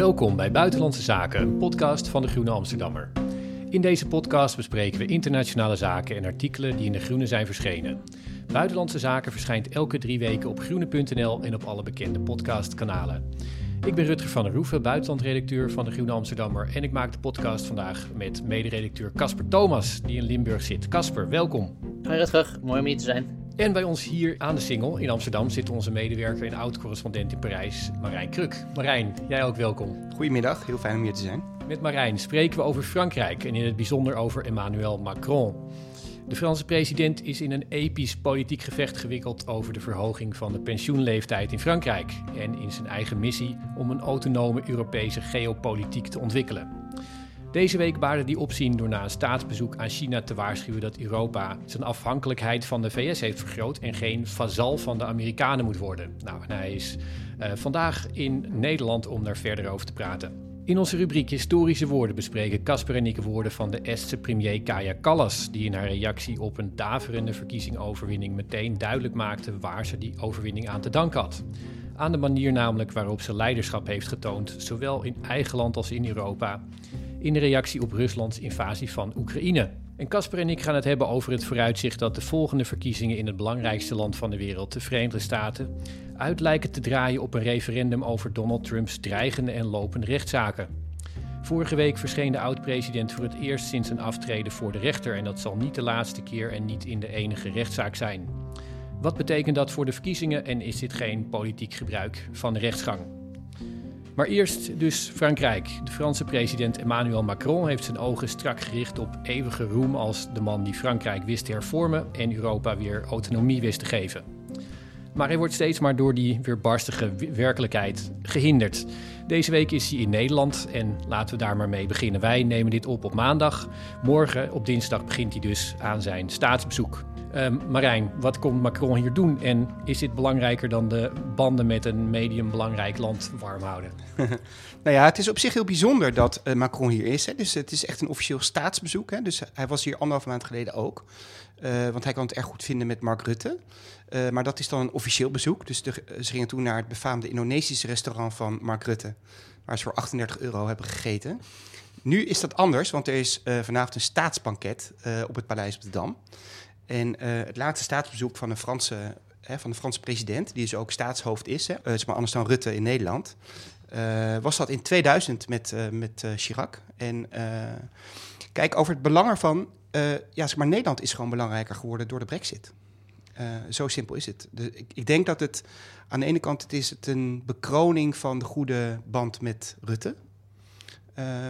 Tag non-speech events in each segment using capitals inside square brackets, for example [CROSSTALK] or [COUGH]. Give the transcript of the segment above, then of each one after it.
Welkom bij Buitenlandse Zaken, een podcast van de Groene Amsterdammer. In deze podcast bespreken we internationale zaken en artikelen die in de Groene zijn verschenen. Buitenlandse Zaken verschijnt elke drie weken op groene.nl en op alle bekende podcastkanalen. Ik ben Rutger van der Roeven, buitenlandredacteur van de Groene Amsterdammer en ik maak de podcast vandaag met mederedacteur Casper Thomas, die in Limburg zit. Casper, welkom. Hoi Rutger, mooi om hier te zijn. En bij ons hier aan de Singel in Amsterdam zit onze medewerker en oud-correspondent in Parijs, Marijn Kruk. Marijn, jij ook welkom. Goedemiddag, heel fijn om hier te zijn. Met Marijn spreken we over Frankrijk en in het bijzonder over Emmanuel Macron. De Franse president is in een episch politiek gevecht gewikkeld over de verhoging van de pensioenleeftijd in Frankrijk en in zijn eigen missie om een autonome Europese geopolitiek te ontwikkelen. Deze week baarde die opzien door na een staatsbezoek aan China te waarschuwen dat Europa zijn afhankelijkheid van de VS heeft vergroot en geen vazal van de Amerikanen moet worden. Nou, en hij is eh, vandaag in Nederland om daar verder over te praten. In onze rubriek Historische Woorden bespreken Casper en ik woorden van de Estse premier Kaja Kallas, die in haar reactie op een daverende verkiezingoverwinning meteen duidelijk maakte waar ze die overwinning aan te danken had. Aan de manier namelijk waarop ze leiderschap heeft getoond, zowel in eigen land als in Europa, in reactie op Ruslands invasie van Oekraïne. En Casper en ik gaan het hebben over het vooruitzicht dat de volgende verkiezingen in het belangrijkste land van de wereld, de Verenigde Staten, uit lijken te draaien op een referendum over Donald Trumps dreigende en lopende rechtszaken. Vorige week verscheen de oud-president voor het eerst sinds zijn aftreden voor de rechter en dat zal niet de laatste keer en niet in de enige rechtszaak zijn. Wat betekent dat voor de verkiezingen en is dit geen politiek gebruik van de rechtsgang? Maar eerst dus Frankrijk. De Franse president Emmanuel Macron heeft zijn ogen strak gericht op eeuwige roem als de man die Frankrijk wist te hervormen en Europa weer autonomie wist te geven. Maar hij wordt steeds maar door die weerbarstige werkelijkheid gehinderd. Deze week is hij in Nederland en laten we daar maar mee beginnen. Wij nemen dit op op maandag. Morgen, op dinsdag, begint hij dus aan zijn staatsbezoek. Ehm, Marijn, wat komt Macron hier doen? En is dit belangrijker dan de banden met een medium belangrijk land warm houden? [LAUGHS] Nou ja, het is op zich heel bijzonder dat eh, Macron hier is. Hè. Dus het is echt een officieel staatsbezoek. Hè. Dus hij was hier anderhalve maand geleden ook. Eh, want hij kan het erg goed vinden met Mark Rutte. Eh, maar dat is dan een officieel bezoek. Dus ze gingen toen naar het befaamde Indonesische restaurant van Mark Rutte. Waar ze voor 38 euro hebben gegeten. Nu is dat anders, want er is vanavond een staatsbanket op het Paleis op de Dam. En eh, het laatste staatsbezoek van een Franse, hè, van de Franse president, die dus ook staatshoofd is, hè, eh, maar anders dan Rutte in Nederland, eh, was dat in 2000 met, met Chirac. En kijk, over het belang ervan, ja, zeg maar Nederland is gewoon belangrijker geworden door de brexit. Zo simpel is het. Dus ik, ik denk dat het aan de ene kant het is het een bekroning van de goede band met Rutte.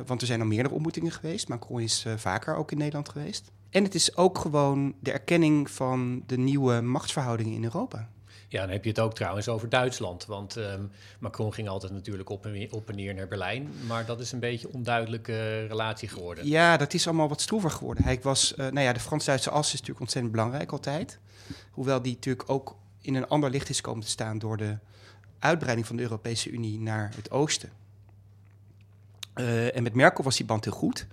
Want er zijn al meerdere ontmoetingen geweest. Macron is vaker ook in Nederland geweest. En het is ook gewoon de erkenning van de nieuwe machtsverhoudingen in Europa. Ja, dan heb je het ook trouwens over Duitsland. Want ehm, Macron ging altijd natuurlijk op en, weer- op en neer naar Berlijn. Maar dat is een beetje een onduidelijke relatie geworden. Ja, dat is allemaal wat stroever geworden. Hij was, eh, nou ja, de Frans-Duitse as is natuurlijk ontzettend belangrijk altijd. Hoewel die natuurlijk ook in een ander licht is komen te staan door de uitbreiding van de Europese Unie naar het oosten. Eh, en met Merkel was die band heel goed.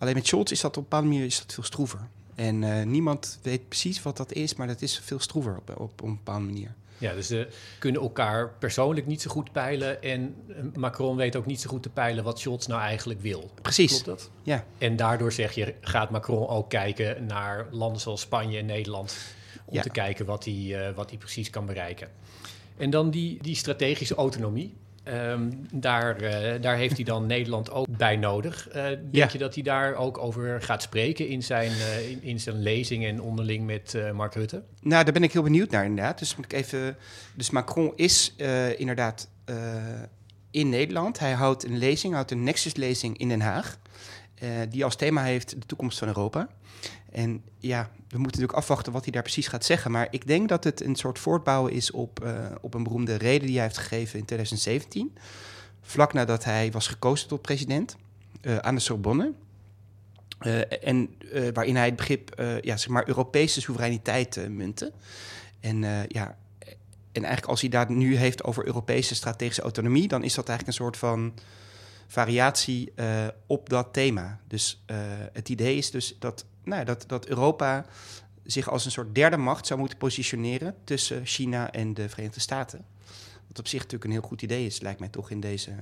Alleen met Scholz is dat op een bepaalde manier is dat veel stroever. En eh, niemand weet precies wat dat is, maar dat is veel stroever op, op, op een bepaalde manier. Ja, dus ze kunnen elkaar persoonlijk niet zo goed peilen. En eh, Macron weet ook niet zo goed te peilen wat Scholz nou eigenlijk wil. Precies. Klopt dat? Ja. En daardoor zeg je, gaat Macron ook kijken naar landen zoals Spanje en Nederland... om Ja. te kijken wat hij, eh, wat hij precies kan bereiken. En dan die, die strategische autonomie. Ehm, daar, eh, daar heeft hij dan Nederland ook bij nodig. Eh, denk Ja. je dat hij daar ook over gaat spreken in zijn, eh, in, in zijn lezing en onderling met Mark Rutte? Nou, daar ben ik heel benieuwd naar inderdaad. Dus moet ik even. Dus Macron is inderdaad in Nederland. Hij houdt een lezing, houdt een Nexus-lezing in Den Haag. Eh, die als thema heeft de toekomst van Europa. En ja, we moeten natuurlijk afwachten wat hij daar precies gaat zeggen. Maar ik denk dat het een soort voortbouwen is op, eh, op een beroemde reden die hij heeft gegeven in 2017. Vlak nadat hij was gekozen tot president eh, aan de Sorbonne. En waarin hij het begrip ja, zeg maar Europese soevereiniteit muntte. En ja, en eigenlijk als hij daar nu heeft over Europese strategische autonomie, dan is dat eigenlijk een soort van variatie eh, op dat thema. Dus eh, het idee is dus dat, nou, dat, dat Europa zich als een soort derde macht zou moeten positioneren tussen China en de Verenigde Staten. Wat op zich natuurlijk een heel goed idee is, lijkt mij toch in deze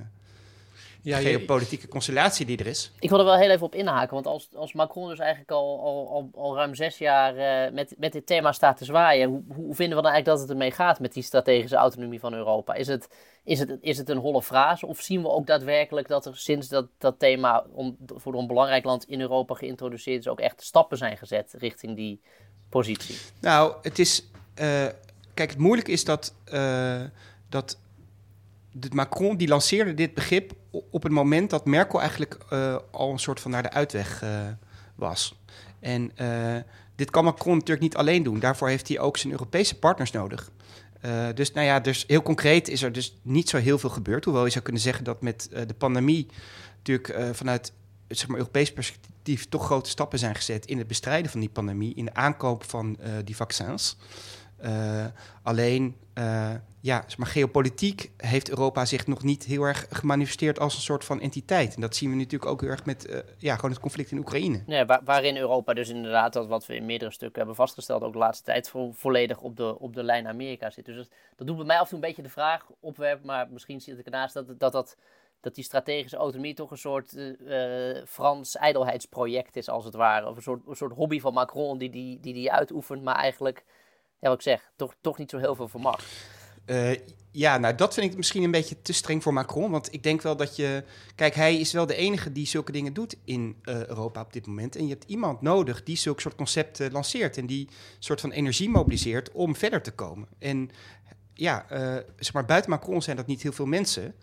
Ja, je- geopolitieke constellatie die er is. Ik wil er wel heel even op inhaken, want als, als Macron dus eigenlijk al, al, al, al ruim zes jaar eh, met, met dit thema staat te zwaaien, hoe, hoe vinden we dan eigenlijk dat het ermee gaat met die strategische autonomie van Europa? Is het, is het, is het een holle frase of zien we ook daadwerkelijk dat er sinds dat, dat thema om, voor een belangrijk land in Europa geïntroduceerd is, ook echt stappen zijn gezet richting die positie? Nou, het is. eh, kijk, het moeilijke is dat. eh, dat Macron die lanceerde dit begrip op het moment dat Merkel eigenlijk eh, al een soort van naar de uitweg eh, was. En eh, dit kan Macron natuurlijk niet alleen doen. Daarvoor heeft hij ook zijn Europese partners nodig. Dus nou ja, dus heel concreet is er dus niet zo heel veel gebeurd. Hoewel je zou kunnen zeggen dat met de pandemie natuurlijk vanuit zeg maar, Europees perspectief toch grote stappen zijn gezet in het bestrijden van die pandemie, in de aankoop van die vaccins. Eh, alleen, eh, ja, maar, geopolitiek heeft Europa zich nog niet heel erg gemanifesteerd als een soort van entiteit. En dat zien we natuurlijk ook heel erg met eh, ja, gewoon het conflict in Oekraïne. Waarin Europa dus inderdaad, dat wat we in meerdere stukken hebben vastgesteld, ook de laatste tijd vo- volledig op de, op de lijn Amerika zit. Dus dat, doet bij mij af en toe een beetje de vraag opwerpen, maar misschien zit ik ernaast dat, dat, dat, die strategische autonomie toch een soort Frans ijdelheidsproject is, als het ware. Of een soort, een soort hobby van Macron die die, die, die uitoefent, maar eigenlijk, ja, wat ik zeg, toch, toch niet zo heel veel vermag. Eh, ja, nou dat vind ik misschien een beetje te streng voor Macron. Want ik denk wel dat je. Kijk, hij is wel de enige die zulke dingen doet in eh, Europa op dit moment. En je hebt iemand nodig die zulke soort concepten lanceert. En die soort van energie mobiliseert om verder te komen. En ja, eh, zeg maar, buiten Macron zijn dat niet heel veel mensen.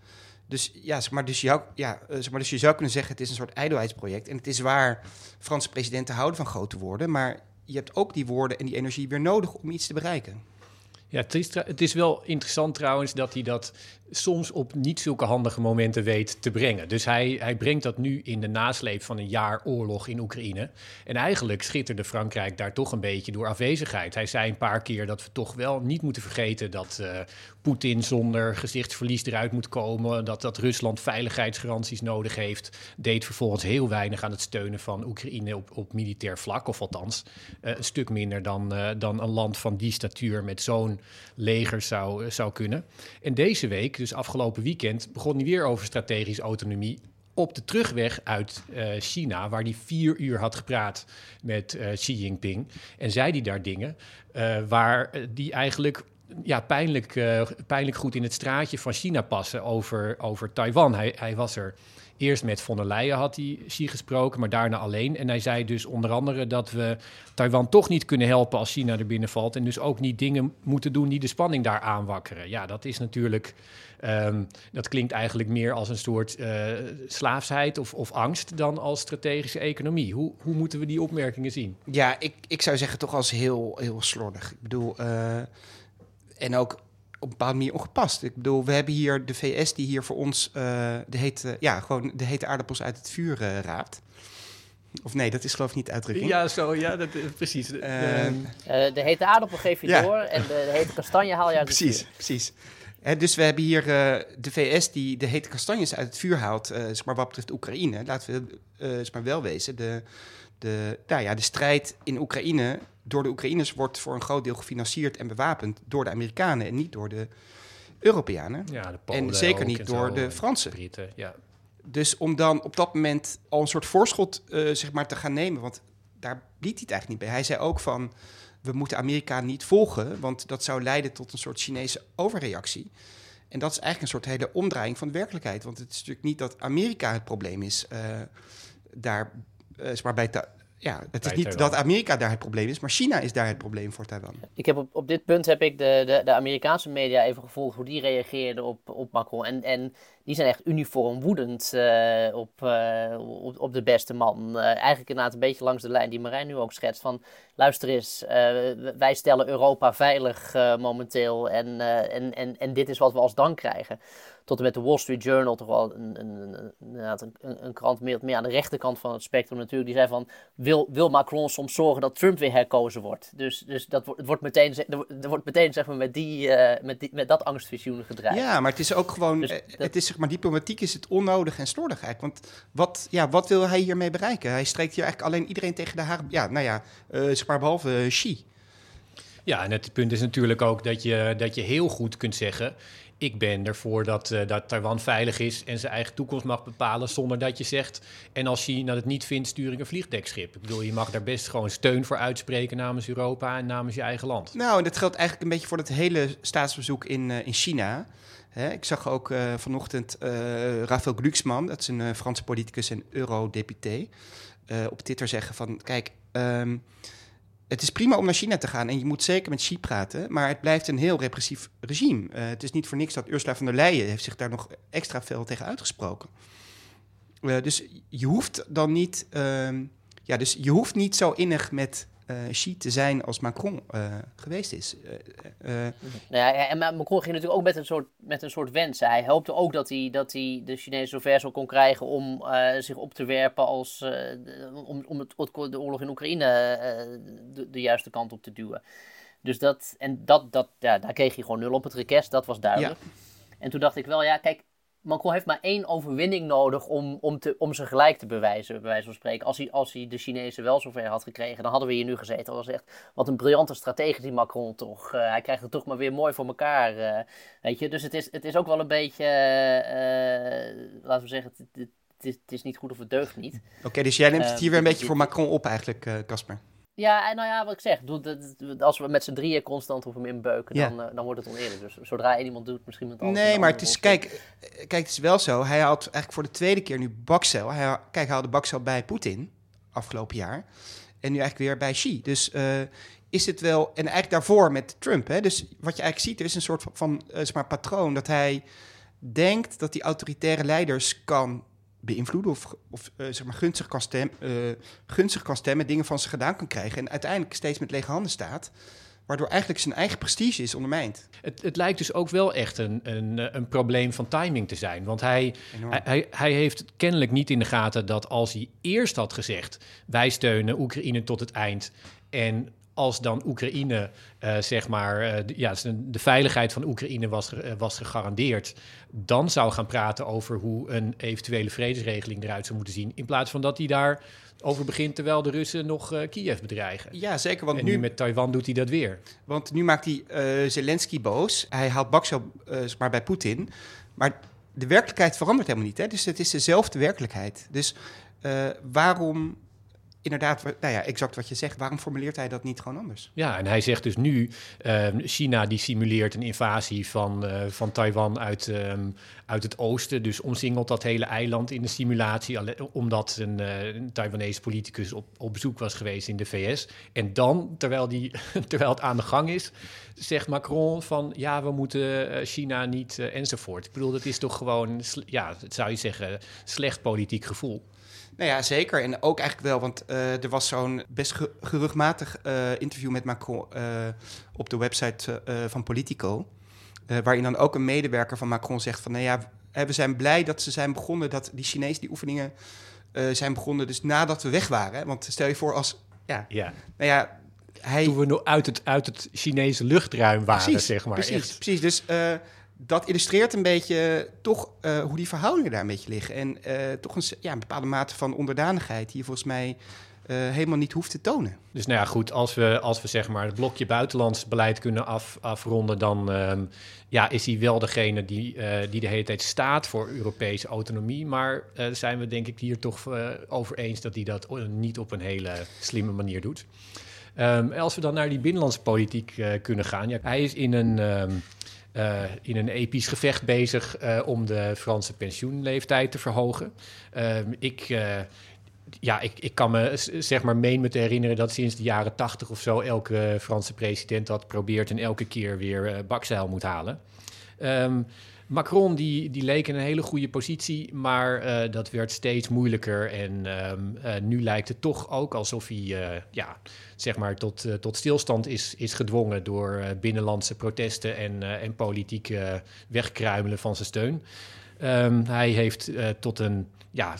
Dus ja, zeg maar, dus, je, ja zeg maar, dus je zou kunnen zeggen: het is een soort ijdelheidsproject. En het is waar Franse presidenten houden van grote woorden. Maar je hebt ook die woorden en die energie weer nodig om iets te bereiken. Ja, het is, wel interessant trouwens dat hij dat soms op niet zulke handige momenten weet te brengen. Dus hij, hij brengt dat nu in de nasleep van een jaar oorlog in Oekraïne. En eigenlijk schitterde Frankrijk daar toch een beetje door afwezigheid. Hij zei een paar keer dat we toch wel niet moeten vergeten dat eh, Poetin zonder gezichtsverlies eruit moet komen. Dat, dat Rusland veiligheidsgaranties nodig heeft. Deed vervolgens heel weinig aan het steunen van Oekraïne op, op militair vlak. Of althans, eh, een stuk minder dan, eh, dan een land van die statuur met zo'n leger zou, zou kunnen. En deze week, dus afgelopen weekend, begon hij weer over strategische autonomie. Op de terugweg uit eh, China, waar hij vier uur had gepraat met eh, Xi Jinping. En zei hij daar dingen eh, waar die eigenlijk ja, pijnlijk, pijnlijk goed in het straatje van China passen over, over Taiwan. Hij, hij was er eerst met von der Leyen had hij Xi gesproken, maar daarna alleen. En hij zei dus onder andere dat we Taiwan toch niet kunnen helpen als China er binnenvalt. En dus ook niet dingen moeten doen die de spanning daar aanwakkeren. Ja, dat is natuurlijk. ehm, dat klinkt eigenlijk meer als een soort eh, slaafsheid of, of angst dan als strategische economie. Hoe, hoe moeten we die opmerkingen zien? Ja, ik, ik zou zeggen toch als heel, heel slordig. Ik bedoel, eh, en ook een bepaalde manier ongepast. Ik bedoel, we hebben hier de VS die hier voor ons eh, de, hete, ja, gewoon de hete aardappels uit het vuur eh, raapt. Of nee, dat is geloof ik niet de uitdrukking. Ja, zo, ja, dat, precies. Ehm, Eh, de hete aardappel geef je Ja. door en de, de hete kastanje haal je uit het Precies, vuur. precies. Hè, dus we hebben hier eh, de VS die de hete kastanjes uit het vuur haalt, eh, zeg maar wat betreft Oekraïne. Laten we eh, zeg maar wel wezen, de, de, nou ja, de strijd in Oekraïne door de Oekraïners wordt voor een groot deel gefinancierd en bewapend door de Amerikanen en niet door de Europeanen. Ja, de Polen en zeker niet en door de en Fransen. Britten, ja. Dus om dan op dat moment al een soort voorschot eh, zeg maar, te gaan nemen, want daar liet hij het eigenlijk niet bij. Hij zei ook van, we moeten Amerika niet volgen, want dat zou leiden tot een soort Chinese overreactie. En dat is eigenlijk een soort hele omdraaiing van de werkelijkheid. Want het is natuurlijk niet dat Amerika het probleem is uh, daar, uh, maar bij ja, het is niet dat Amerika daar het probleem is, maar China is daar het probleem voor Taiwan. Ik heb op, op dit punt heb ik de, de, de Amerikaanse media even gevolgd hoe die reageerden op, op Macron. En, en die zijn echt uniform woedend uh, op, uh, op, op, de beste man. Uh, eigenlijk inderdaad een beetje langs de lijn die Marijn nu ook schetst. Van luister eens, wij stellen Europa veilig momenteel en, en, en, en dit is wat we als dank krijgen tot en met de Wall Street Journal, toch wel een, een, een, een, krant meer, meer aan de rechterkant van het spectrum natuurlijk, die zei van, wil, wil Macron soms zorgen dat Trump weer herkozen wordt? Dus, dus dat het wordt meteen, er wordt meteen zeg maar, met, die, met, die, met dat angstvisioen gedraaid. Ja, maar het is ook gewoon, dus eh, het is zeg maar, diplomatiek is het onnodig en slordig eigenlijk. Want wat, ja, wat wil hij hiermee bereiken? Hij streekt hier eigenlijk alleen iedereen tegen de haar, ja, nou ja, uh, zeg maar behalve Xi. Ja, en het punt is natuurlijk ook dat je, dat je heel goed kunt zeggen ik ben ervoor dat, uh, dat Taiwan veilig is en zijn eigen toekomst mag bepalen zonder dat je zegt. En als China het niet vindt, stuur ik een vliegdekschip. Ik bedoel, je mag daar best gewoon steun voor uitspreken namens Europa en namens je eigen land. Nou, en dat geldt eigenlijk een beetje voor het hele staatsbezoek in, uh, in China. Ik zag ook uh, vanochtend Raphaël Glucksmann, dat is een Franse politicus en eurodeputé, op Twitter zeggen van, kijk. Um, het is prima om naar China te gaan en je moet zeker met Xi praten, maar het blijft een heel repressief regime. Uh, het is niet voor niks dat Ursula von der Leyen heeft zich daar nog extra veel tegen uitgesproken. Uh, dus je hoeft dan niet, uh, ja, dus je hoeft niet zo innig met uh, Xi te zijn als Macron uh, geweest is. Uh, nou ja, en Macron ging natuurlijk ook met een soort, met een soort wens. Hij hoopte ook dat hij, dat hij de Chinezen zover zou kon krijgen om zich op te werpen als, om, om het, de oorlog in Oekraïne de, de, juiste kant op te duwen. Dus dat, en dat, dat, ja, daar kreeg hij gewoon nul op het request, dat was duidelijk. Ja. En toen dacht ik wel, ja, kijk, Macron heeft maar één overwinning nodig om, om, te, om zijn gelijk te bewijzen, bij wijze van spreken. Als hij, als hij de Chinezen wel zover had gekregen, dan hadden we hier nu gezeten. Dat was echt, wat een briljante strategie die Macron toch. Uh, hij krijgt het toch maar weer mooi voor elkaar, uh, weet je. Dus het is, het is ook wel een beetje, uh, laten we zeggen, het, het, het, is, het, is, niet goed of het deugt niet. Oké, okay, dus jij neemt het hier weer een beetje voor Macron op eigenlijk, Casper. Ja, en nou ja, wat ik zeg, als we met z'n drieën constant hem inbeuken, ja. dan, uh, dan wordt het oneerlijk. Dus zodra één iemand doet, misschien met anders. Nee, maar het is, kijk, kijk, het is wel zo. Hij had eigenlijk voor de tweede keer nu Bakcel. Hij, kijk, hij had de Bakcel bij Poetin afgelopen jaar. En nu eigenlijk weer bij Xi. Dus uh, is het wel, en eigenlijk daarvoor met Trump. Hè? Dus wat je eigenlijk ziet, er is een soort van, van uh, zeg maar, patroon dat hij denkt dat die autoritaire leiders kan beïnvloeden of, of uh, zeg maar gunstig kan, stem, uh, gunstig kan stemmen, dingen van ze gedaan kan krijgen en uiteindelijk steeds met lege handen staat. Waardoor eigenlijk zijn eigen prestige is ondermijnd. Het, het lijkt dus ook wel echt een, een, een probleem van timing te zijn. Want hij, hij, hij heeft kennelijk niet in de gaten dat als hij eerst had gezegd: wij steunen Oekraïne tot het eind. En als dan Oekraïne, uh, zeg maar, uh, de, ja, de veiligheid van Oekraïne was, uh, was gegarandeerd, dan zou gaan praten over hoe een eventuele vredesregeling eruit zou moeten zien. In plaats van dat hij daar over begint terwijl de Russen nog Kiev bedreigen. Ja, zeker. Want en nu, nu met Taiwan doet hij dat weer. Want nu maakt hij Zelensky boos. Hij haalt Baksel maar bij Poetin. Maar de werkelijkheid verandert helemaal niet. Hè? Dus het is dezelfde werkelijkheid. Dus waarom inderdaad, nou ja, exact wat je zegt. Waarom formuleert hij dat niet gewoon anders? Ja, en hij zegt dus nu, uh, China die simuleert een invasie van, uh, van Taiwan uit, um, uit het oosten. Dus omsingelt dat hele eiland in de simulatie, omdat een, uh, een Taiwanese politicus op, op bezoek was geweest in de VS. En dan, terwijl, die, [LAUGHS] terwijl het aan de gang is, zegt Macron van ja, we moeten eh, China niet enzovoort. Ik bedoel, dat is toch gewoon, ja, zou je zeggen, slecht politiek gevoel. Nou ja, zeker. En ook eigenlijk wel, want uh, er was zo'n best ge geruchtmatig uh, interview met Macron uh, op de website van Politico. waarin dan ook een medewerker van Macron zegt van, nou ja, we zijn blij dat ze zijn begonnen, dat die Chinezen die oefeningen zijn begonnen, dus nadat we weg waren. Want stel je voor als, ja, ja. nou ja, hij... Toen we nog uit het, uit het Chinese luchtruim waren, precies, zeg maar. Precies, precies. Dus dat illustreert een beetje toch uh, hoe die verhoudingen daar een beetje liggen. En uh, toch een, ja, bepaalde mate van onderdanigheid die je volgens mij helemaal niet hoeft te tonen. Dus nou ja, goed, als we, als we zeg maar het blokje buitenlands beleid kunnen af, afronden, dan um, ja, is hij wel degene die, die de hele tijd staat voor Europese autonomie. Maar zijn we denk ik hier toch over eens dat hij dat niet op een hele slimme manier doet. Um, als we dan naar die binnenlandse politiek kunnen gaan. Ja, hij is in een, um, uh, in een episch gevecht bezig uh, om de Franse pensioenleeftijd te verhogen. Um, ik ja, ik, ik kan me zeg maar meen me te herinneren dat sinds de jaren tachtig of zo elke Franse president dat probeert en elke keer weer bakzeil moet halen. Um, Macron die, die leek in een hele goede positie, maar uh, dat werd steeds moeilijker. En um, uh, nu lijkt het toch ook alsof hij uh, ja, zeg maar tot, tot stilstand is, is gedwongen door binnenlandse protesten en, en politieke wegkruimelen van zijn steun. Um, hij heeft tot een ja,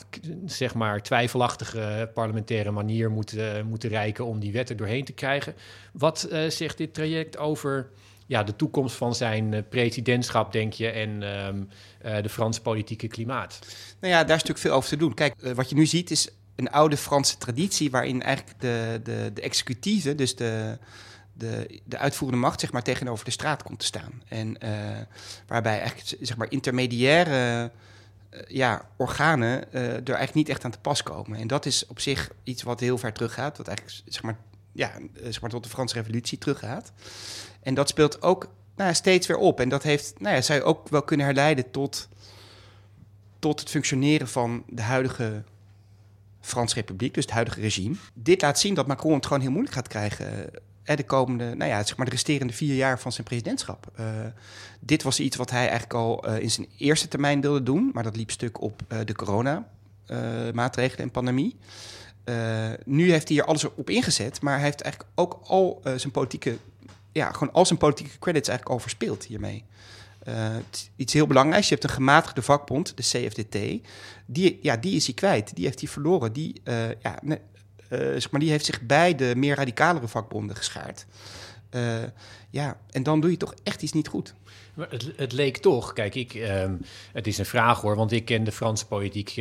zeg maar twijfelachtige parlementaire manier moeten, moeten reiken om die wet er doorheen te krijgen. Wat zegt dit traject over ja, de toekomst van zijn uh, presidentschap, denk je, en um, uh, de Franse politieke klimaat? Nou ja, daar is natuurlijk veel over te doen. Kijk, uh, wat je nu ziet is een oude Franse traditie waarin eigenlijk de, de, de executieve, dus de, de, de uitvoerende macht, zeg maar, tegenover de straat komt te staan. En waarbij eigenlijk, zeg maar, intermediaire ja, organen er eigenlijk niet echt aan te pas komen. En dat is op zich iets wat heel ver teruggaat, wat eigenlijk, zeg maar, ja, zeg maar tot de Franse revolutie teruggaat. En dat speelt ook nou, steeds weer op. En dat heeft, nou ja, zou ook wel kunnen herleiden tot, tot het functioneren van de huidige Franse Republiek, dus het huidige regime. Dit laat zien dat Macron het gewoon heel moeilijk gaat krijgen. de komende, nou ja, zeg maar de resterende vier jaar van zijn presidentschap. Uh, dit was iets wat hij eigenlijk al uh, in zijn eerste termijn wilde doen, maar dat liep stuk op de corona-maatregelen en pandemie. nu heeft hij hier alles op ingezet, maar hij heeft eigenlijk ook al zijn politieke ja, gewoon al zijn politieke credits eigenlijk al verspeeld hiermee. Uh, iets heel belangrijks. Je hebt een gematigde vakbond, de CFDT. Die, ja, die is hij kwijt. Die heeft hij verloren. Die, uh, ja, ne, uh, zeg maar, die heeft zich bij de meer radicalere vakbonden geschaard. ja, en dan doe je toch echt iets niet goed. Het, het, leek toch, kijk, ik, um, het is een vraag hoor, want ik ken de Franse politiek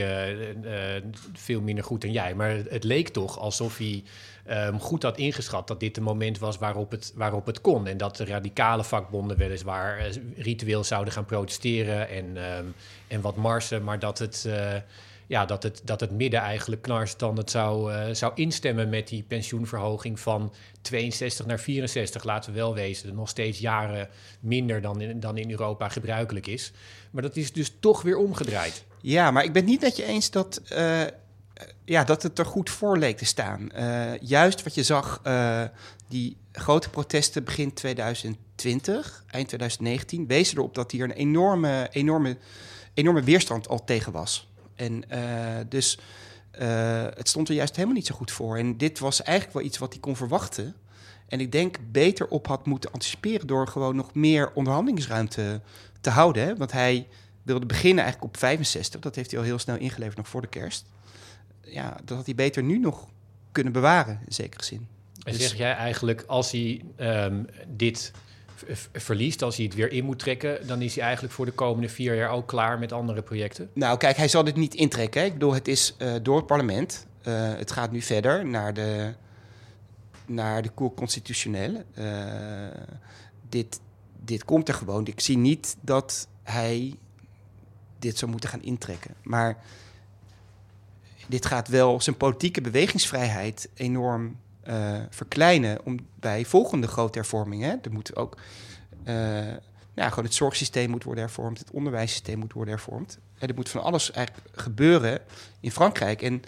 veel minder goed dan jij. Maar het leek toch alsof hij um, goed had ingeschat dat dit de moment was waarop het, waarop het kon. En dat de radicale vakbonden weliswaar uh, ritueel zouden gaan protesteren en, um, en wat marsen, maar dat het ja, dat, het, dat het midden eigenlijk knarstandard zou, uh, zou instemmen met die pensioenverhoging van 62 naar 64. Laten we wel wezen, nog steeds jaren minder dan in, dan in Europa gebruikelijk is. Maar dat is dus toch weer omgedraaid. Ja, maar ik ben het niet met je eens dat, ja, dat het er goed voor leek te staan. Uh, juist wat je zag, die grote protesten begin 2020, eind 2019, wezen erop dat hier een enorme, enorme, enorme weerstand al tegen was. En dus het stond er juist helemaal niet zo goed voor. En dit was eigenlijk wel iets wat hij kon verwachten. En ik denk beter op had moeten anticiperen door gewoon nog meer onderhandelingsruimte te houden. Hè? Want hij wilde beginnen eigenlijk op 65. Dat heeft hij al heel snel ingeleverd, nog voor de kerst. Ja, dat had hij beter nu nog kunnen bewaren, in zekere zin. En dus... zeg jij eigenlijk, als hij um, dit verliest, als hij het weer in moet trekken, dan is hij eigenlijk voor de komende vier jaar ook klaar met andere projecten? Nou, kijk, hij zal dit niet intrekken. Hè? Ik bedoel, het is uh, door het parlement. Uh, het gaat nu verder naar de, naar de Cour constitutionnel. Uh, dit, dit komt er gewoon. Ik zie niet dat hij dit zou moeten gaan intrekken. Maar dit gaat wel zijn politieke bewegingsvrijheid enorm uh, verkleinen om bij volgende grote hervormingen. Er moet ook uh, nou, gewoon het zorgsysteem moet worden hervormd, het onderwijssysteem moet worden hervormd. En er moet van alles eigenlijk gebeuren in Frankrijk. En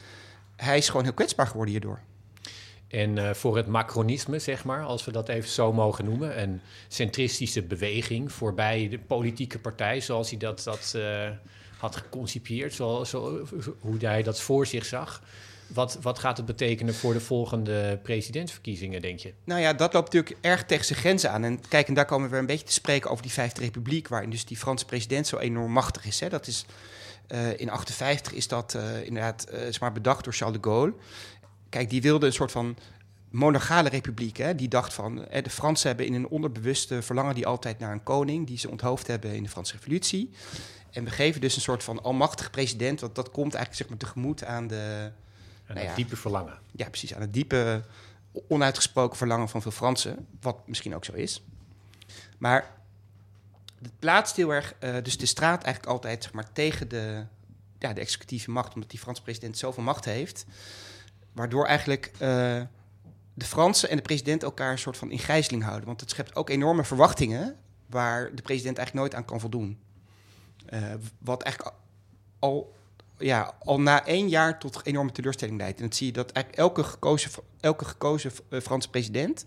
hij is gewoon heel kwetsbaar geworden hierdoor. En uh, voor het macronisme, zeg maar, als we dat even zo mogen noemen, een centristische beweging voorbij de politieke partij, zoals hij dat, dat had geconcipieerd, zo, zo, hoe hij dat voor zich zag. Wat, wat gaat het betekenen voor de volgende presidentsverkiezingen, denk je? Nou ja, dat loopt natuurlijk erg tegen zijn grenzen aan. En kijk, en daar komen we weer een beetje te spreken over die Vijfde Republiek, waarin dus die Franse president zo enorm machtig is. Hè. Dat is uh, in 58 is dat uh, inderdaad uh, maar bedacht door Charles de Gaulle. Kijk, die wilde een soort van monarchale republiek. Hè. Die dacht van, hè, de Fransen hebben in een onderbewuste verlangen die altijd naar een koning, die ze onthoofd hebben in de Franse Revolutie. En we geven dus een soort van almachtige president, want dat komt eigenlijk zeg maar tegemoet aan de nou ja, diepe verlangen. Ja, precies. Aan het diepe, onuitgesproken verlangen van veel Fransen. Wat misschien ook zo is. Maar het plaatst heel erg, uh, dus de straat eigenlijk altijd zeg maar, tegen de, ja, de executieve macht. Omdat die Franse president zoveel macht heeft. Waardoor eigenlijk uh, de Fransen en de president elkaar een soort van in gijzeling houden. Want het schept ook enorme verwachtingen waar de president eigenlijk nooit aan kan voldoen. Uh, wat eigenlijk al, ja, al na één jaar tot enorme teleurstelling leidt. En dat zie je dat eigenlijk elke gekozen, elke gekozen Franse president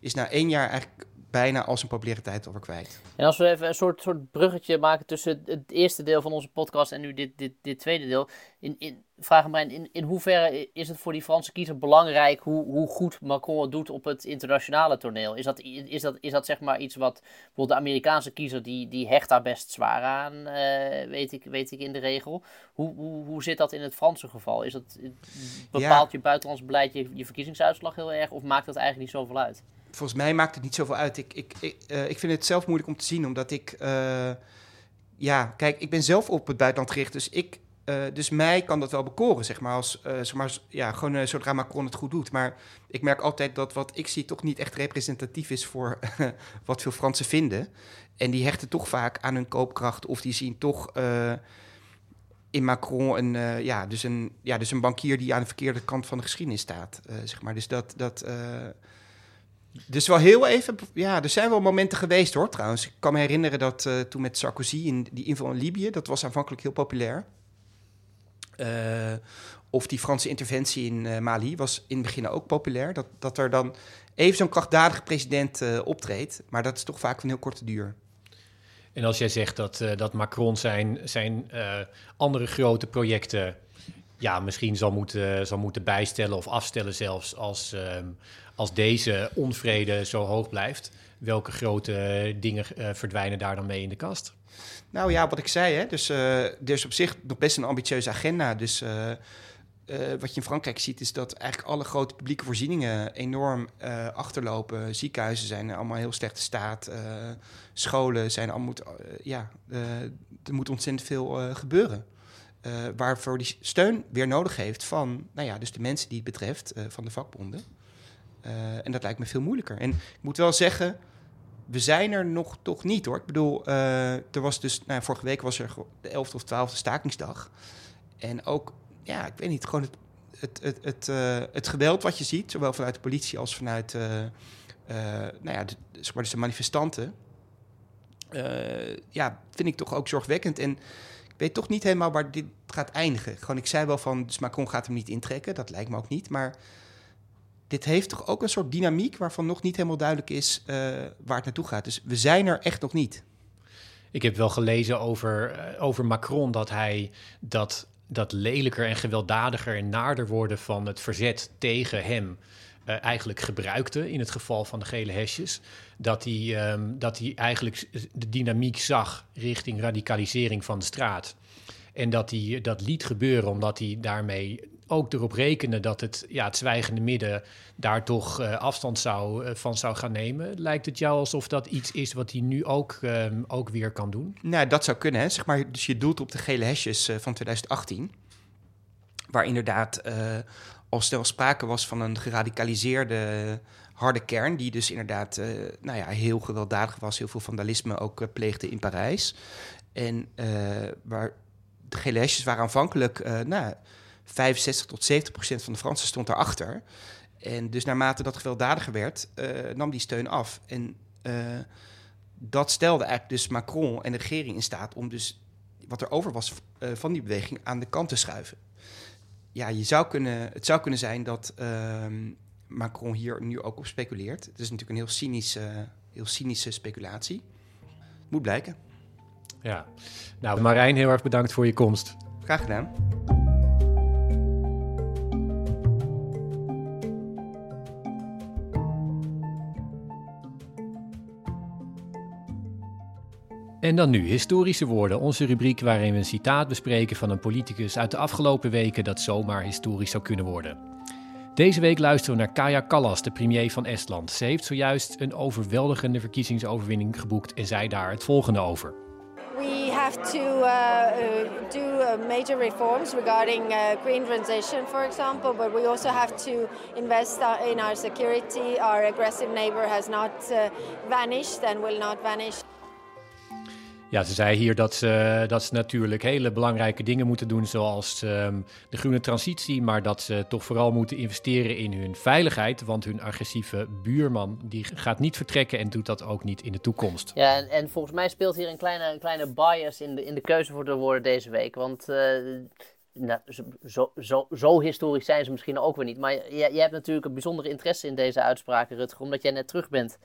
is na één jaar eigenlijk bijna al zijn populariteit over kwijt. En als we even een soort, soort bruggetje maken tussen het eerste deel van onze podcast en nu dit, dit, dit tweede deel. In, in, vraag me in, in hoeverre is het voor die Franse kiezer belangrijk hoe, hoe goed Macron het doet op het internationale toneel? Is dat, is dat, is dat zeg maar iets wat bijvoorbeeld de Amerikaanse kiezer, die, die hecht daar best zwaar aan, uh, weet, ik, weet ik in de regel. Hoe, hoe, hoe zit dat in het Franse geval? Is dat, bepaalt je buitenlands beleid je, je verkiezingsuitslag heel erg of maakt dat eigenlijk niet zoveel uit? volgens mij maakt het niet zoveel uit. Ik, ik, ik, uh, ik vind het zelf moeilijk om te zien, omdat ik... Uh, ja, kijk, ik ben zelf op het buitenland gericht, dus ik... Uh, dus mij kan dat wel bekoren, zeg maar. Als, zeg maar ja, gewoon zodra Macron het goed doet. Maar ik merk altijd dat wat ik zie toch niet echt representatief is voor [LAUGHS] wat veel Fransen vinden. En die hechten toch vaak aan hun koopkracht. Of die zien toch in Macron een, ja, dus een, ja, dus een bankier die aan de verkeerde kant van de geschiedenis staat. zeg maar. Dus dat, dat, dus wel heel even, ja, er zijn wel momenten geweest hoor trouwens. Ik kan me herinneren dat uh, toen met Sarkozy in die inval in Libië, dat was aanvankelijk heel populair. Uh, of die Franse interventie in uh, Mali was in het begin ook populair. Dat, dat er dan even zo'n krachtdadige president optreedt. Maar dat is toch vaak van heel korte duur. En als jij zegt dat, dat Macron zijn, zijn andere grote projecten ja, misschien zal moeten, zal moeten bijstellen of afstellen zelfs als, ehm, als deze onvrede zo hoog blijft. Welke grote dingen verdwijnen daar dan mee in de kast? Nou ja, wat ik zei, hè, dus uh, er is op zich nog best een ambitieuze agenda. Dus uh, wat je in Frankrijk ziet, is dat eigenlijk alle grote publieke voorzieningen enorm achterlopen. Ziekenhuizen zijn allemaal heel slechte staat. scholen zijn allemaal, ja, er moet ontzettend veel gebeuren. Waarvoor die steun weer nodig heeft van, nou ja, dus de mensen die het betreft, van de vakbonden. En dat lijkt me veel moeilijker. En ik moet wel zeggen, we zijn er nog toch niet hoor. Ik bedoel, er was dus, nou, vorige week was er de 11e of 12e stakingsdag. En ook, ja, ik weet niet, gewoon het, het, het, het, het geweld wat je ziet, zowel vanuit de politie als vanuit, nou ja, de, zeg dus de manifestanten. ja, vind ik toch ook zorgwekkend. En weet toch niet helemaal waar dit gaat eindigen. Gewoon, ik zei wel van, dus Macron gaat hem niet intrekken. Dat lijkt me ook niet. Maar dit heeft toch ook een soort dynamiek waarvan nog niet helemaal duidelijk is uh, waar het naartoe gaat. Dus we zijn er echt nog niet. Ik heb wel gelezen over, uh, over Macron dat hij dat, dat lelijker en gewelddadiger en naarder worden van het verzet tegen hem uh, eigenlijk gebruikte in het geval van de gele hesjes. Dat hij, um, dat hij eigenlijk de dynamiek zag richting radicalisering van de straat. En dat hij dat liet gebeuren omdat hij daarmee ook erop rekende dat het, ja, het zwijgende midden daar toch uh, afstand zou, uh, van zou gaan nemen. Lijkt het jou alsof dat iets is wat hij nu ook, um, ook weer kan doen? Nou, dat zou kunnen. Hè. Zeg maar, dus je doelt op de gele hesjes uh, van 2018. Waar inderdaad al snel sprake was van een geradicaliseerde harde kern, die dus inderdaad nou ja, heel gewelddadig was, heel veel vandalisme ook pleegde in Parijs. En waar de gele waren aanvankelijk, nou, 65 tot 70 procent van de Fransen stond daarachter. En dus naarmate dat gewelddadiger werd, nam die steun af. En dat stelde eigenlijk dus Macron en de regering in staat om dus wat er over was van die beweging aan de kant te schuiven ja, je zou kunnen, het zou kunnen zijn dat uh, Macron hier nu ook op speculeert. Het is natuurlijk een heel cynische, heel cynische speculatie. Moet blijken. Ja, nou Marijn, heel erg bedankt voor je komst. Graag gedaan. En dan nu historische woorden, onze rubriek waarin we een citaat bespreken van een politicus uit de afgelopen weken dat zomaar historisch zou kunnen worden. Deze week luisteren we naar Kaja Kallas, de premier van Estland. Ze heeft zojuist een overweldigende verkiezingsoverwinning geboekt en zei daar het volgende over. We have to uh, uh do uh, major reforms regarding uh, green transition, for example, but we also have to invest in our security. Our aggressive neighbor has not vanished and will not vanish. Ja, ze zei hier dat ze, dat ze natuurlijk hele belangrijke dingen moeten doen, zoals ehm, de groene transitie, maar dat ze toch vooral moeten investeren in hun veiligheid, want hun agressieve buurman die gaat niet vertrekken en doet dat ook niet in de toekomst. Ja, en, en volgens mij speelt hier een kleine, een kleine bias in de, in de keuze voor de woorden deze week, want... Uh, nou, zo, zo, zo, historisch zijn ze misschien ook weer niet. Maar jij, jij hebt natuurlijk een bijzondere interesse in deze uitspraken, Rutger, omdat jij net terug bent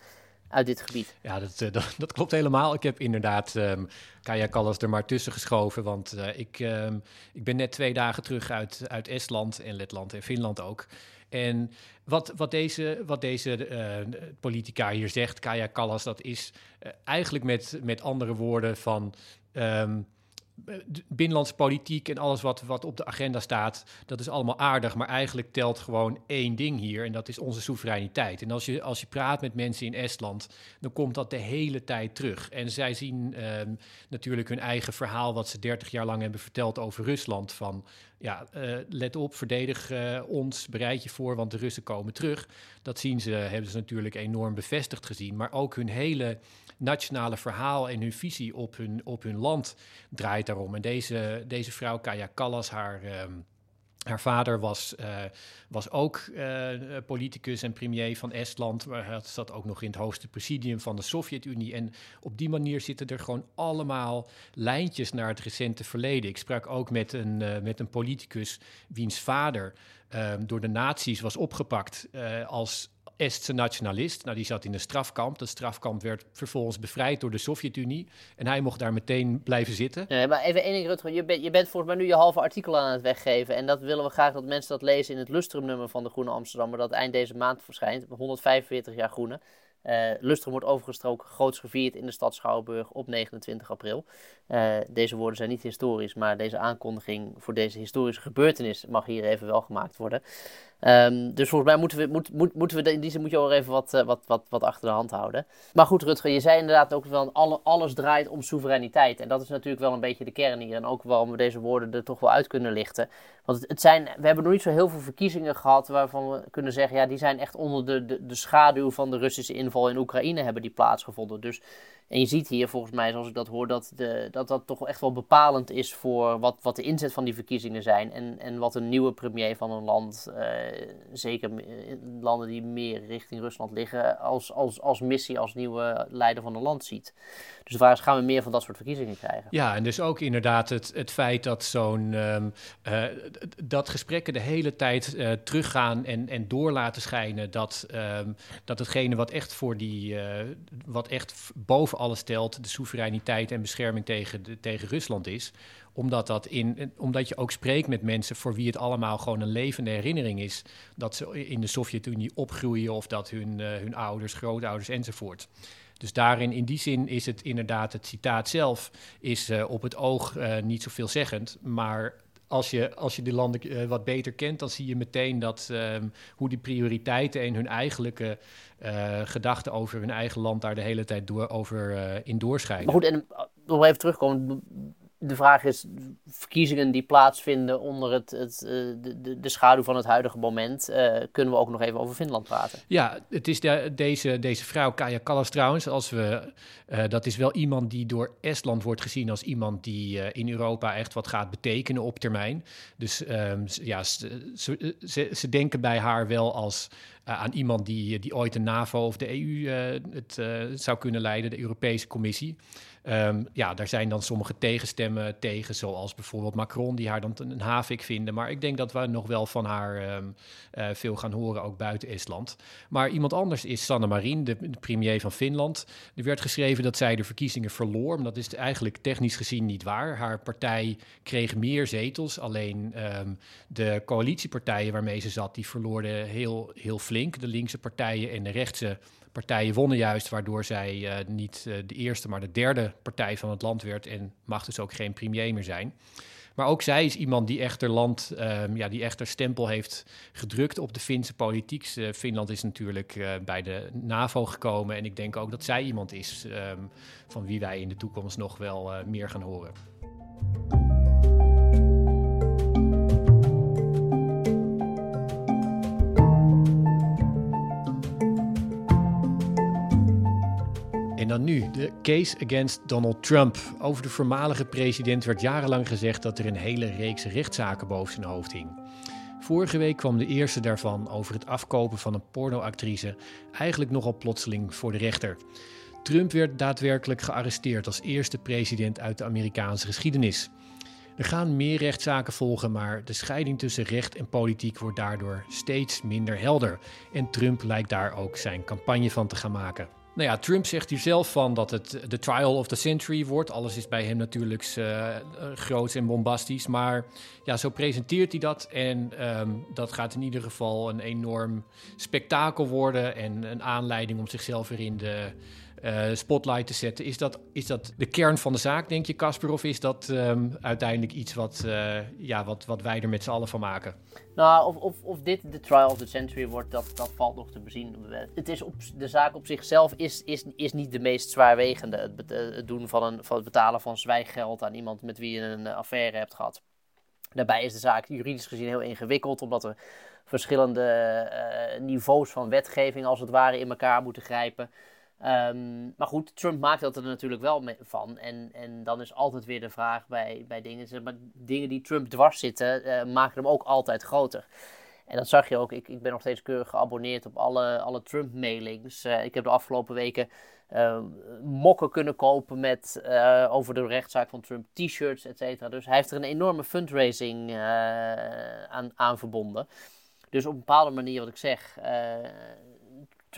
uit dit gebied. Ja, dat, eh, [LAUGHS] dat, dat klopt helemaal. Ik heb inderdaad um, Kaya Kallas er maar tussen geschoven. Want uh, ik, um, ik ben net twee dagen terug uit, uit Estland en Letland en Finland ook. En wat, wat deze, wat deze uh, politica hier zegt, Kaya Kallas, dat is eigenlijk met, met andere woorden van... Um, binnenlandse politiek en alles wat, wat op de agenda staat, dat is allemaal aardig, maar eigenlijk telt gewoon één ding hier en dat is onze soevereiniteit. En als je, als je praat met mensen in Estland, dan komt dat de hele tijd terug. En zij zien um, natuurlijk hun eigen verhaal, wat ze 30 jaar lang hebben verteld over Rusland, van ja, uh, let op, verdedig uh, ons, bereid je voor, want de Russen komen terug. Dat zien ze, hebben ze natuurlijk enorm bevestigd gezien, maar ook hun hele nationale verhaal en hun visie op hun, op hun land draait daarom. En deze, deze vrouw, Kaya Kallas, haar. Um, haar vader was, uh, was ook uh, politicus en premier van Estland. Hij zat ook nog in het hoogste presidium van de Sovjet-Unie. En op die manier zitten er gewoon allemaal lijntjes naar het recente verleden. Ik sprak ook met een, uh, met een politicus wiens vader um, door de nazi's was opgepakt als Estse nationalist. Nou, die zat in een strafkamp. Dat strafkamp werd vervolgens bevrijd door de Sovjet-Unie. En hij mocht daar meteen blijven zitten. Nee, maar even één ding, Rutger. Je, bent, je bent volgens mij nu je halve artikel aan het weggeven. En dat willen we graag dat mensen dat lezen in het Lustrum-nummer van de Groene Amsterdammer. Dat eind deze maand verschijnt. 145 jaar Groene. Uh, Lustrum wordt overgestroken, groots gevierd in de stad Schouwburg op 29 april. Uh, deze woorden zijn niet historisch, maar deze aankondiging voor deze historische gebeurtenis mag hier even wel gemaakt worden. Um, dus volgens mij moeten we, moet, moet, moeten we in die zin moet je ook even wat, uh, wat, wat, wat achter de hand houden. Maar goed, Rutger, je zei inderdaad ook wel, alle, alles draait om soevereiniteit. En dat is natuurlijk wel een beetje de kern hier. En ook waarom we deze woorden er toch wel uit kunnen lichten. Want het, het zijn, we hebben nog niet zo heel veel verkiezingen gehad waarvan we kunnen zeggen, ja, die zijn echt onder de, de, de schaduw van de Russische inval in Oekraïne hebben die plaatsgevonden. Dus en je ziet hier volgens mij, zoals ik dat hoor, dat de, dat, dat toch echt wel bepalend is voor wat, wat de inzet van die verkiezingen zijn. En, en wat een nieuwe premier van een land, uh, zeker landen die meer richting Rusland liggen, als, als, als missie, als nieuwe leider van een land ziet. Dus de gaan we meer van dat soort verkiezingen krijgen? Ja, en dus ook inderdaad het, het feit dat zo'n um, uh, dat gesprekken de hele tijd uh, teruggaan en, en door laten schijnen dat, um, dat hetgene wat echt voor die, wat echt boven alles stelt, de soevereiniteit en bescherming tegen, de, tegen Rusland is. Omdat, dat in, omdat je ook spreekt met mensen voor wie het allemaal gewoon een levende herinnering is. Dat ze in de Sovjet-Unie opgroeien of dat hun, uh, hun ouders, grootouders enzovoort. Dus daarin, in die zin, is het inderdaad, het citaat zelf is uh, op het oog uh, niet zoveel zeggend. Maar als je, als je die landen wat beter kent, dan zie je meteen dat um, hoe die prioriteiten en hun eigenlijke gedachten over hun eigen land daar de hele tijd door, over in doorschijnen. Goed, en nog even terugkomen de vraag is, verkiezingen die plaatsvinden onder het, het, de, de schaduw van het huidige moment, uh, kunnen we ook nog even over Finland praten? Ja, het is de, deze, deze vrouw, Kaya Kallas trouwens, als we, uh, dat is wel iemand die door Estland wordt gezien als iemand die in Europa echt wat gaat betekenen op termijn. Dus um, ja, ze, ze, denken bij haar wel als aan iemand die, die ooit de NAVO of de EU het zou kunnen leiden, de Europese Commissie. Um, ja, daar zijn dan sommige tegenstemmen tegen, zoals bijvoorbeeld Macron, die haar dan een havik vinden. Maar ik denk dat we nog wel van haar uh, veel gaan horen, ook buiten Estland. Maar iemand anders is Sanna Marin, de, premier van Finland. Er werd geschreven dat zij de verkiezingen verloor, maar dat is eigenlijk technisch gezien niet waar. Haar partij kreeg meer zetels, alleen um, de coalitiepartijen waarmee ze zat, die verloorden heel, heel flink. De linkse partijen en de rechtse partijen wonnen juist, waardoor zij uh, niet uh, de eerste, maar de derde partij van het land werd en mag dus ook geen premier meer zijn. Maar ook zij is iemand die echter land, um, ja, die echter stempel heeft gedrukt op de Finse politiek. Uh, Finland is natuurlijk bij de NAVO gekomen en ik denk ook dat zij iemand is um, van wie wij in de toekomst nog wel meer gaan horen. En dan nu, de case against Donald Trump. Over de voormalige president werd jarenlang gezegd dat er een hele reeks rechtszaken boven zijn hoofd hing. Vorige week kwam de eerste daarvan over het afkopen van een pornoactrice eigenlijk nogal plotseling voor de rechter. Trump werd daadwerkelijk gearresteerd als eerste president uit de Amerikaanse geschiedenis. Er gaan meer rechtszaken volgen, maar de scheiding tussen recht en politiek wordt daardoor steeds minder helder. En Trump lijkt daar ook zijn campagne van te gaan maken. Nou ja, Trump zegt hier zelf van dat het de trial of the century wordt. Alles is bij hem natuurlijk uh, groots en bombastisch. Maar ja, zo presenteert hij dat. En ehm, dat gaat in ieder geval een enorm spektakel worden. En een aanleiding om zichzelf weer in de uh, spotlight te zetten. Is dat, is dat de kern van de zaak, denk je, Casper? Of is dat um, uiteindelijk iets wat, uh, ja, wat, wat wij er met z'n allen van maken? Nou, of, of, of dit de trial of the century wordt, dat, dat valt nog te bezien. Het is op, de zaak op zichzelf is, is, is niet de meest zwaarwegende. Het, het doen van, een, van het betalen van zwijggeld aan iemand met wie je een affaire hebt gehad. Daarbij is de zaak juridisch gezien heel ingewikkeld, omdat er verschillende niveaus van wetgeving als het ware in elkaar moeten grijpen. Um, maar goed, Trump maakt dat er natuurlijk wel van. En, en dan is altijd weer de vraag bij, bij dingen. Zeg maar dingen die Trump dwars zitten, uh, maken hem ook altijd groter. En dat zag je ook. Ik, ik ben nog steeds keurig geabonneerd op alle, alle Trump-mailings. Uh, ik heb de afgelopen weken uh, mokken kunnen kopen met, over de rechtszaak van Trump, t-shirts, et cetera. Dus hij heeft er een enorme fundraising aan, aan verbonden. Dus op een bepaalde manier, wat ik zeg,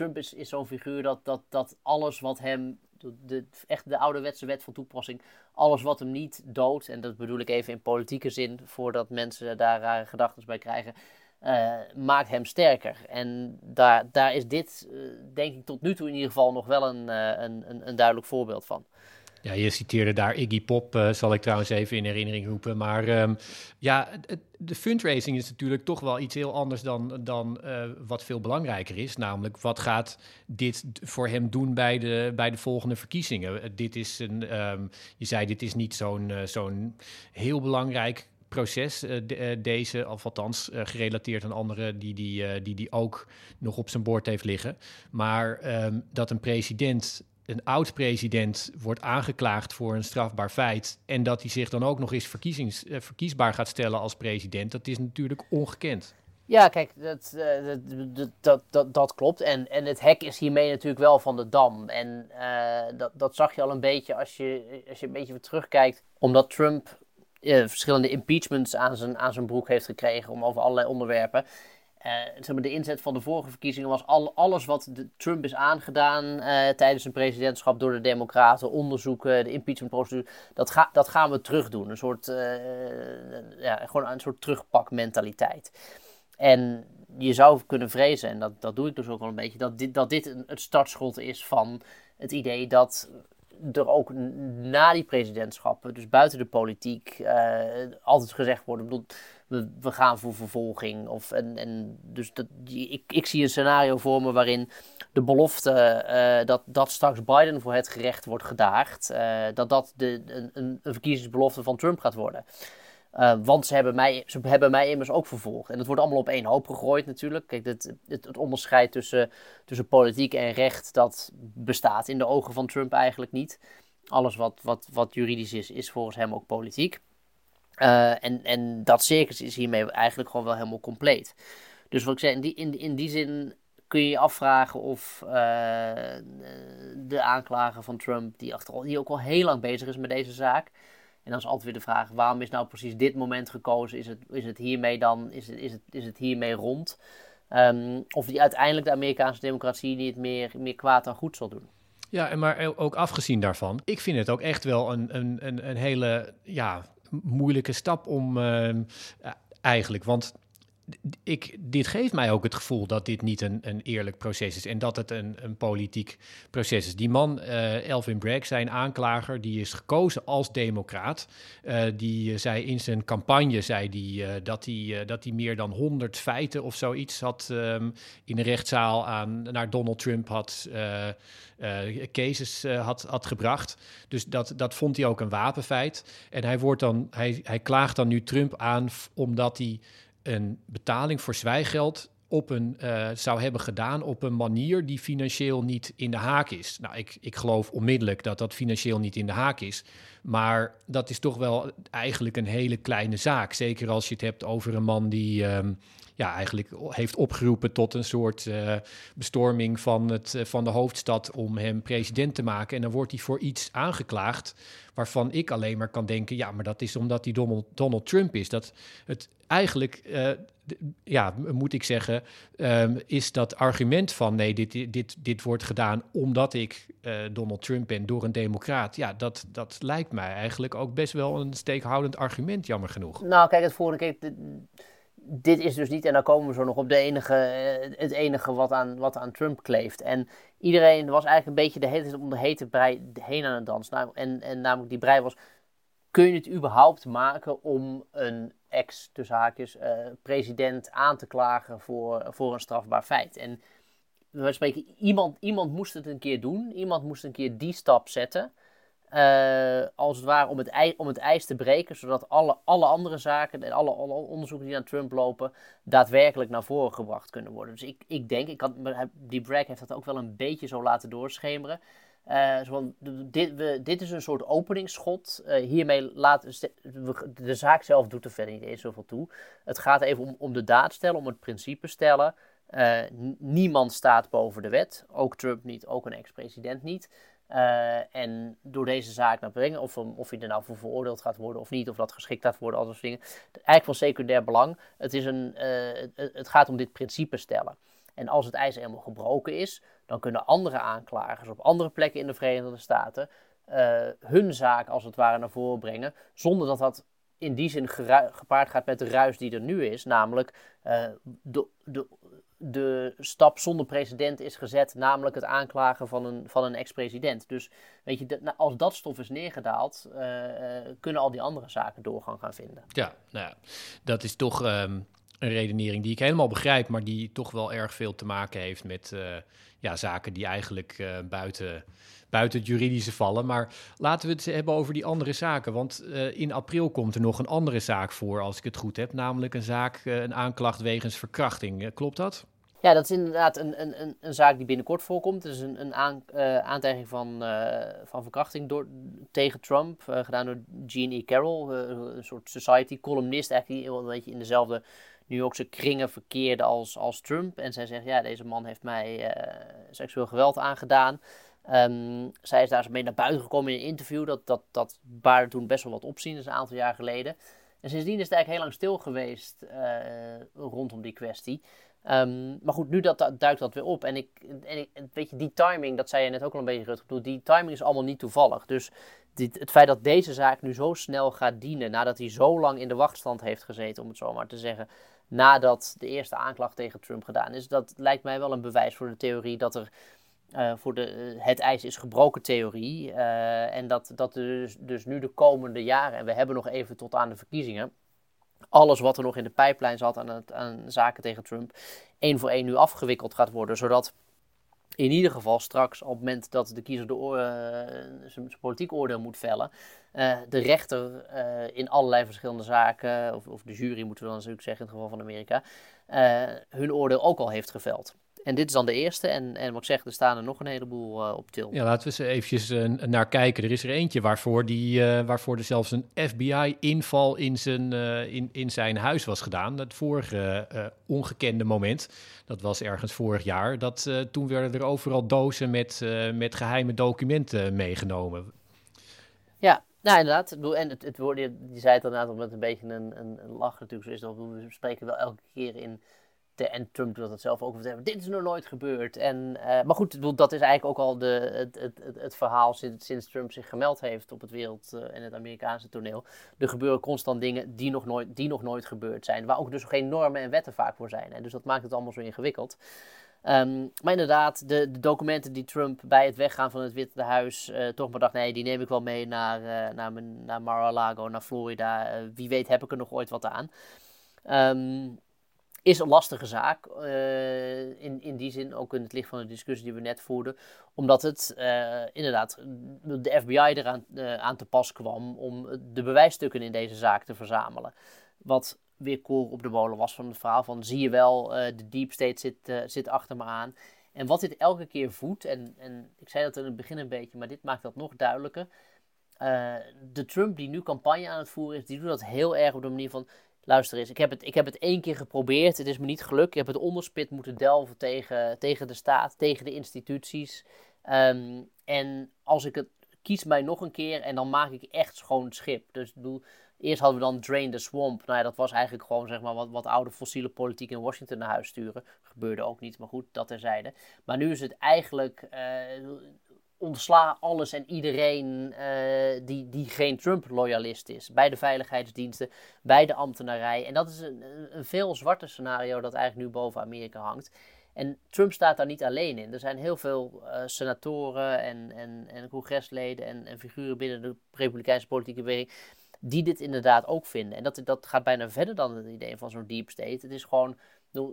Trump is, is zo'n figuur dat, dat, dat alles wat hem, de, echt de ouderwetse wet van toepassing, alles wat hem niet doodt, en dat bedoel ik even in politieke zin, voordat mensen daar rare gedachten bij krijgen, uh, maakt hem sterker. En daar, daar is dit, uh, denk ik, tot nu toe in ieder geval nog wel een, uh, een, een, een duidelijk voorbeeld van. Ja, je citeerde daar Iggy Pop, uh, zal ik trouwens even in herinnering roepen. Maar um, ja, de fundraising is natuurlijk toch wel iets heel anders dan, dan uh, wat veel belangrijker is. Namelijk, wat gaat dit voor hem doen bij de, bij de volgende verkiezingen? Uh, dit is een, um, je zei, dit is niet zo'n zo'n heel belangrijk proces, de, deze, of althans gerelateerd aan andere die die, die die ook nog op zijn bord heeft liggen. Maar um, dat een president een oud-president wordt aangeklaagd voor een strafbaar feit en dat hij zich dan ook nog eens verkiezings, uh, verkiesbaar gaat stellen als president, dat is natuurlijk ongekend. Ja, kijk, dat, uh, dat, dat, dat, dat, klopt. En, en het hek is hiermee natuurlijk wel van de dam. En uh, dat, dat zag je al een beetje als je, als je een beetje weer terugkijkt. Omdat Trump verschillende impeachments aan zijn, aan zijn broek heeft gekregen om over allerlei onderwerpen. Maar, de inzet van de vorige verkiezingen was al, alles wat de Trump is aangedaan uh, tijdens zijn presidentschap door de Democraten, onderzoeken, de impeachmentprocedure, dat, dat gaan we terug doen. Een soort, uh, ja, gewoon een soort terugpakmentaliteit. En je zou kunnen vrezen, en dat, dat doe ik dus ook wel een beetje, dat dit, dat dit een, het startschot is van het idee dat er ook na die presidentschappen, dus buiten de politiek, altijd gezegd wordt, we, we gaan voor vervolging. Of, en, en dus dat, ik, ik zie een scenario voor me waarin de belofte uh, dat, dat straks Biden voor het gerecht wordt gedaagd, uh, dat dat de, een, een verkiezingsbelofte van Trump gaat worden. Uh, want ze hebben, mij, ze hebben mij immers ook vervolgd. En het wordt allemaal op één hoop gegooid natuurlijk. Kijk, het, het, onderscheid tussen, tussen politiek en recht, dat bestaat in de ogen van Trump eigenlijk niet. Alles wat, wat, wat juridisch is, is volgens hem ook politiek. Uh, en, en dat circus is hiermee eigenlijk gewoon wel helemaal compleet. Dus wat ik zei, in die, in, in die zin kun je je afvragen of uh, de aanklager van Trump, die, achter, die ook al heel lang bezig is met deze zaak. En dan is altijd weer de vraag, waarom is nou precies dit moment gekozen? Is het, is het hiermee dan, is het, is het, is het hiermee rond? Um, of die uiteindelijk de Amerikaanse democratie niet meer, meer kwaad dan goed zal doen. Ja, en maar ook afgezien daarvan, ik vind het ook echt wel een, een, een, een hele, ja, moeilijke stap om uh, eigenlijk. Want ik, dit geeft mij ook het gevoel dat dit niet een, een eerlijk proces is en dat het een, een politiek proces is. Die man, uh, Elvin Bragg, zijn aanklager, die is gekozen als democraat. Uh, die zei in zijn campagne zei die, dat hij dat hij meer dan 100 feiten of zoiets had um, in een rechtszaal aan naar Donald Trump had. cases had, had gebracht. Dus dat, dat vond hij ook een wapenfeit. En hij, wordt dan, hij, hij klaagt dan nu Trump aan omdat hij een betaling voor zwijgeld op een, uh, zou hebben gedaan op een manier die financieel niet in de haak is. Nou, ik, ik geloof onmiddellijk dat dat financieel niet in de haak is. Maar dat is toch wel eigenlijk een hele kleine zaak. Zeker als je het hebt over een man die. Um, ja, eigenlijk heeft opgeroepen tot een soort uh, bestorming van, het, uh, van de hoofdstad om hem president te maken. En dan wordt hij voor iets aangeklaagd waarvan ik alleen maar kan denken, ja, maar dat is omdat hij Donald, Trump is. Dat het eigenlijk, uh, ja, moet ik zeggen, um, is dat argument van nee, dit, dit, dit wordt gedaan omdat ik Donald Trump ben door een democraat. Ja, dat, dat lijkt mij eigenlijk ook best wel een steekhoudend argument, jammer genoeg. Nou, kijk, het vorige keer dit is dus niet, en dan komen we zo nog op de enige, eh, het enige wat aan, wat aan Trump kleeft. En iedereen was eigenlijk een beetje de hele tijd om de hete brei heen aan het dansen. Nou, en, en namelijk die brei was, kun je het überhaupt maken om een ex, tussen haakjes, uh, president aan te klagen voor, voor een strafbaar feit? En we spreken, iemand, iemand moest het een keer doen, iemand moest een keer die stap zetten. Uh, als het ware om het, ijs, om het ijs te breken, zodat alle, alle andere zaken en alle, alle onderzoeken die aan Trump lopen, daadwerkelijk naar voren gebracht kunnen worden. Dus ik, ik denk, ik had, die Bragg heeft dat ook wel een beetje zo laten doorschemeren. Uh, zo dit, we, dit is een soort openingsschot. Uh, hiermee laat de zaak zelf doet er verder niet eens zoveel toe. Het gaat even om, om de daad stellen, om het principe stellen. Niemand staat boven de wet. Ook Trump niet, ook een ex-president niet. Uh, en door deze zaak naar brengen, of, of hij er nou voor veroordeeld gaat worden of niet, of dat geschikt gaat worden, al dat dingen. Eigenlijk van secundair belang. Het, is een, uh, het, gaat om dit principe stellen. En als het ijs helemaal gebroken is, dan kunnen andere aanklagers op andere plekken in de Verenigde Staten uh, hun zaak als het ware naar voren brengen, zonder dat dat in die zin gepaard gaat met de ruis die er nu is, namelijk de, de de stap zonder precedent is gezet, namelijk het aanklagen van een, van een ex-president. Dus weet je, nou, als dat stof is neergedaald, uh, uh, kunnen al die andere zaken doorgang gaan vinden. Ja, nou ja, dat is toch um, een redenering die ik helemaal begrijp, maar die toch wel erg veel te maken heeft met uh, ja, zaken die eigenlijk buiten, buiten het juridische vallen. Maar laten we het hebben over die andere zaken. Want in april komt er nog een andere zaak voor, als ik het goed heb, namelijk een zaak, een aanklacht wegens verkrachting. klopt dat? Ja, dat is inderdaad een, een, een, een zaak die binnenkort voorkomt. Het is een, een uh, aantijging van, uh, van verkrachting door, tegen Trump, uh, gedaan door Jean E. Carroll, een soort society-columnist, eigenlijk die een beetje in dezelfde New Yorkse kringen verkeerde als, als Trump. En zij zegt, ja, deze man heeft mij seksueel geweld aangedaan. Um, zij is daar zo mee naar buiten gekomen in een interview. Dat, dat, dat baarde toen best wel wat opzien, dat is een aantal jaar geleden. En sindsdien is het eigenlijk heel lang stil geweest rondom die kwestie. Um, maar goed, nu dat, duikt dat weer op. En, ik, en ik, weet je, die timing, dat zei je net ook al een beetje, Rutger. Die timing is allemaal niet toevallig. Dus dit, het feit dat deze zaak nu zo snel gaat dienen, nadat hij zo lang in de wachtstand heeft gezeten, om het zo maar te zeggen, nadat de eerste aanklacht tegen Trump gedaan is, dat lijkt mij wel een bewijs voor de theorie dat er uh, voor de, het ijs is gebroken theorie. Uh, en dat, dat dus, dus nu de komende jaren, en we hebben nog even tot aan de verkiezingen, alles wat er nog in de pijplijn zat aan, zaken tegen Trump, één voor één nu afgewikkeld gaat worden. Zodat in ieder geval straks, op het moment dat de kiezer de uh, zijn politiek oordeel moet vellen, uh, de rechter uh, in allerlei verschillende zaken, of, of, de jury moeten we dan natuurlijk zeggen in het geval van Amerika, hun oordeel ook al heeft geveld. En dit is dan de eerste. En, en wat ik zeg, er staan er nog een heleboel uh, op til. Ja, laten we eens eventjes uh, naar kijken. Er is er eentje waarvoor, die, uh, waarvoor er zelfs een FBI-inval in, zijn in, in zijn huis was gedaan. Het vorige ongekende moment, dat was ergens vorig jaar. Dat, toen werden er overal dozen met, met geheime documenten meegenomen. Ja, nou, inderdaad. En het, het woord, je, zei het inderdaad met een beetje een, een, een lach natuurlijk. Zo is dat. We spreken wel elke keer in en Trump wil dat zelf ook vertellen. Dit is nog nooit gebeurd. En, uh, maar goed, dat is eigenlijk ook al de, het, het, het, verhaal sinds, sinds, Trump zich gemeld heeft op het wereld- uh, en het Amerikaanse toneel. Er gebeuren constant dingen die nog, nooit, die nog nooit gebeurd zijn. Waar ook dus geen normen en wetten vaak voor zijn. Hè. Dus dat maakt het allemaal zo ingewikkeld. Um, maar inderdaad, de, de, documenten die Trump bij het weggaan van het Witte Huis uh, toch maar dacht, nee, die neem ik wel mee naar, naar, naar Mar-a-Lago, naar Florida. Wie weet heb ik er nog ooit wat aan. Um, is een lastige zaak. Uh, in, in die zin, ook in het licht van de discussie die we net voerden. Omdat het uh, inderdaad de FBI eraan uh, aan te pas kwam om de bewijsstukken in deze zaak te verzamelen. Wat weer koor op de molen was van het verhaal van zie je wel, de deep state zit, zit achter me aan. En wat dit elke keer voedt, en, en ik zei dat in het begin een beetje, maar dit maakt dat nog duidelijker. de Trump die nu campagne aan het voeren is, die doet dat heel erg op de manier van luister eens, ik heb, het, ik heb het één keer geprobeerd, het is me niet gelukt. Ik heb het onderspit moeten delven tegen, tegen de staat, tegen de instituties. Ehm, en als ik het kies mij nog een keer en dan maak ik echt schoon schip. Dus bedoel, eerst hadden we dan Drain the Swamp. Nou ja, dat was eigenlijk gewoon zeg maar wat, wat oude fossiele politiek in Washington naar huis sturen. Gebeurde ook niet, maar goed, dat terzijde. Maar nu is het eigenlijk uh, ontsla alles en iedereen uh, die, die geen Trump-loyalist is. Bij de veiligheidsdiensten, bij de ambtenarij. En dat is een, een veel zwarter scenario dat eigenlijk nu boven Amerika hangt. En Trump staat daar niet alleen in. Er zijn heel veel uh, senatoren en, en, en congresleden en, en figuren binnen de Republikeinse politieke beweging die dit inderdaad ook vinden. En dat, dat gaat bijna verder dan het idee van zo'n deep state. Het is gewoon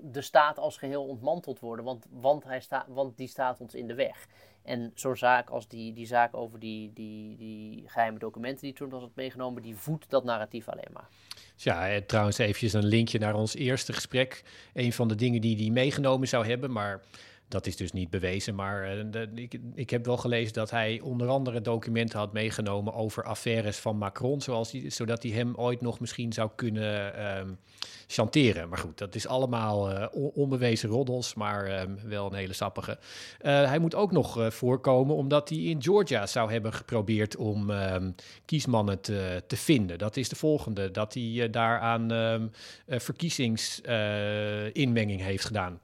de staat als geheel ontmanteld worden, want, want, hij sta, want die staat ons in de weg. En zo'n zaak als die, die zaak over die, die, die geheime documenten die Trump had meegenomen, die voedt dat narratief alleen maar. Ja, trouwens eventjes een linkje naar ons eerste gesprek. Een van de dingen die hij meegenomen zou hebben, maar dat is dus niet bewezen, maar de, ik, ik, heb wel gelezen dat hij onder andere documenten had meegenomen over affaires van Macron, zoals die, zodat hij hem ooit nog misschien zou kunnen um, chanteren. Maar goed, dat is allemaal uh, onbewezen roddels, maar um, wel een hele sappige. Uh, hij moet ook nog voorkomen omdat hij in Georgia zou hebben geprobeerd om um, kiesmannen te, te, vinden. Dat is de volgende, dat hij daar aan verkiezingsinmenging heeft gedaan.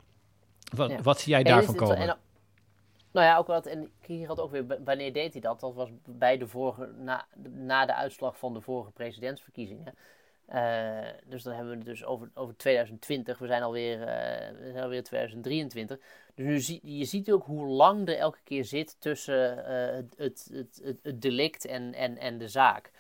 Wat, ja. wat zie jij daarvan komen? En, nou ja, ook wat, en hier had ook weer, wanneer deed hij dat? Dat was bij de vorige, na, na de uitslag van de vorige presidentsverkiezingen. Uh, dus dan hebben we het dus over, over 2020. We zijn alweer, uh, we zijn alweer 2023. Dus nu zie, je ziet ook hoe lang er elke keer zit tussen uh, het, het, het, het, delict en, en, en de zaak.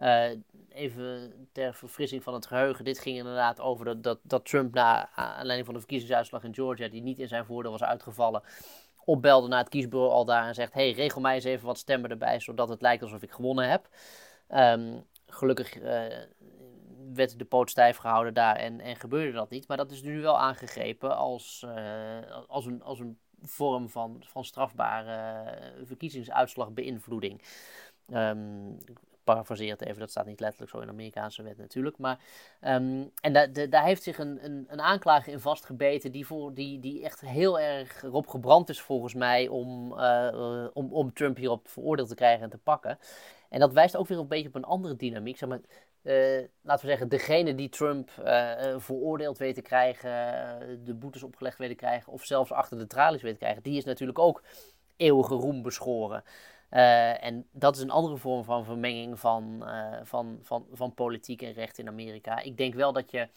Uh, even ter verfrissing van het geheugen. Dit ging inderdaad over dat, dat, dat Trump na aanleiding van de verkiezingsuitslag in Georgia, die niet in zijn voordeel was uitgevallen, opbelde naar het kiesbureau al daar en zegt: hey, regel mij eens even wat stemmen erbij, zodat het lijkt alsof ik gewonnen heb. Um, gelukkig uh, werd de poot stijf gehouden daar en, en gebeurde dat niet. Maar dat is nu wel aangegrepen als, uh, als, een, als een vorm van, van strafbare verkiezingsuitslagbeïnvloeding. Um, parafraseert even, dat staat niet letterlijk zo in de Amerikaanse wet natuurlijk. Maar, um, en da, daar heeft zich een, een, een, aanklager in vastgebeten die, voor, die, die echt heel erg erop gebrand is volgens mij om, uh, om, om Trump hierop veroordeeld te krijgen en te pakken. En dat wijst ook weer een beetje op een andere dynamiek. Zeg maar, uh, laten we zeggen, degene die Trump uh, veroordeeld weet te krijgen, de boetes opgelegd weet te krijgen, of zelfs achter de tralies weet te krijgen, die is natuurlijk ook eeuwige roem beschoren. Uh, en dat is een andere vorm van vermenging van, uh, van, van, van politiek en recht in Amerika. Ik denk wel dat je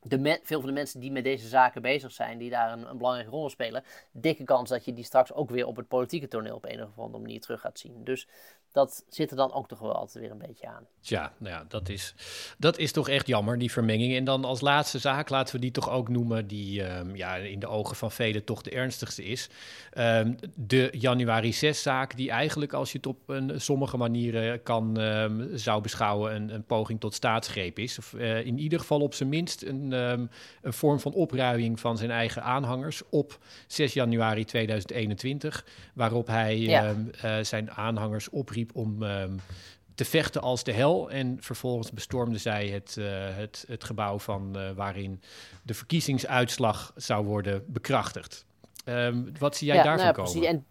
de veel van de mensen die met deze zaken bezig zijn, die daar een, een, belangrijke rol spelen, dikke kans dat je die straks ook weer op het politieke toneel op een of andere manier terug gaat zien. Dus dat zit er dan ook toch wel altijd weer een beetje aan. Ja, nou ja, dat is, dat is toch echt jammer, die vermenging. En dan als laatste zaak, laten we die toch ook noemen, die um, ja, in de ogen van velen toch de ernstigste is. Um, de januari 6-zaak, die eigenlijk, als je het op een, sommige manieren kan, um, zou beschouwen, een, een, poging tot staatsgreep is. Of uh, in ieder geval op zijn minst een, een vorm van opruiing van zijn eigen aanhangers op 6 januari 2021, waarop hij ja. uh, zijn aanhangers opriep om um, te vechten als de hel. En vervolgens bestormden zij het, uh, het, het gebouw van uh, waarin de verkiezingsuitslag zou worden bekrachtigd. Um, wat zie jij ja, daarvan nou ja, komen? Precies. En,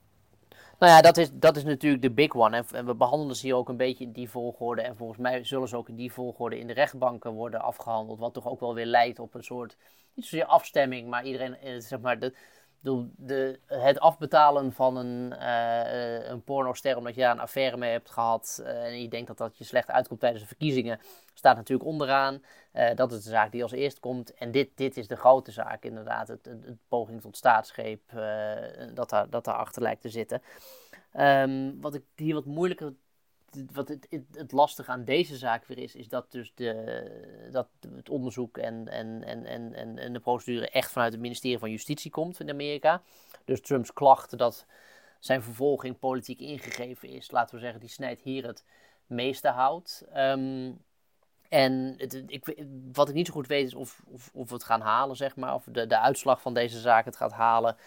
nou ja, dat is, dat is natuurlijk de big one. En, en we behandelen ze hier ook een beetje in die volgorde. En volgens mij zullen ze ook in die volgorde in de rechtbanken worden afgehandeld. Wat toch ook wel weer leidt op een soort, niet zozeer afstemming, maar iedereen, eh, zeg maar, de, de, het afbetalen van een, uh, een pornoster omdat je daar een affaire mee hebt gehad uh, en je denkt dat dat je slecht uitkomt tijdens de verkiezingen, staat natuurlijk onderaan. Uh, dat is de zaak die als eerst komt. En dit, dit is de grote zaak, inderdaad. Het, het, het poging tot staatsgreep dat, daar, dat daarachter lijkt te zitten. Um, wat ik hier wat moeilijker wat het, het, het, lastige aan deze zaak weer is, is dat dus de, dat het onderzoek en, en, en, en, en de procedure echt vanuit het ministerie van Justitie komt in Amerika. Dus Trumps klacht dat zijn vervolging politiek ingegeven is, laten we zeggen, die snijdt hier het meeste hout. Um, En het, ik, wat ik niet zo goed weet is of, of, of we het gaan halen, zeg maar. Of de, de uitslag van deze zaak het gaat halen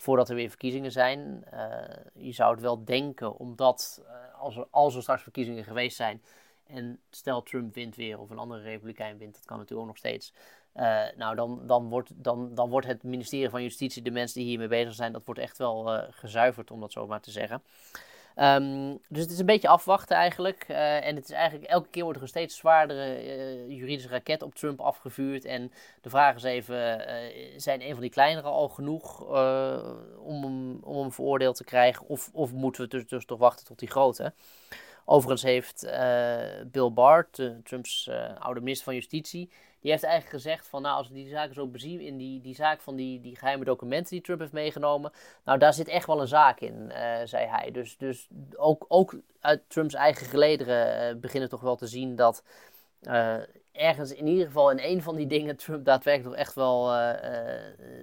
voordat er weer verkiezingen zijn. je zou het wel denken, omdat als, er, als er straks verkiezingen geweest zijn en stel Trump wint weer of een andere republikein wint, dat kan natuurlijk ook nog steeds. Uh, nou, dan, dan, wordt, dan, dan wordt het ministerie van Justitie, de mensen die hiermee bezig zijn, dat wordt echt wel gezuiverd, om dat zo maar te zeggen. Um, dus het is een beetje afwachten eigenlijk. Uh, en het is eigenlijk, elke keer wordt er een steeds zwaardere juridische raket op Trump afgevuurd. En de vraag is even, zijn een van die kleinere al genoeg om, hem, om veroordeeld te krijgen? Of, of moeten we dus, dus toch wachten tot die grote? Overigens heeft Bill Barr, Trumps oude minister van Justitie, die heeft eigenlijk gezegd van nou als we die zaken zo bezien in die, die zaak van die, die geheime documenten die Trump heeft meegenomen, nou daar zit echt wel een zaak in, uh, zei hij. Dus, dus ook, ook uit Trumps eigen gelederen beginnen toch wel te zien dat ergens in ieder geval in een van die dingen [LAUGHS] Trump daadwerkelijk toch echt wel uh,